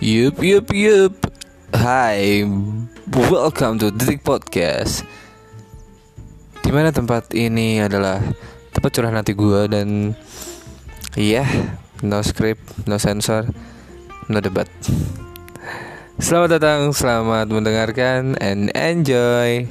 Yup, yup, yup. Hai, welcome to Detik Podcast. Di mana tempat ini adalah tempat curah nanti gue dan iya, no script, no sensor, no debat. Selamat datang, selamat mendengarkan, and enjoy.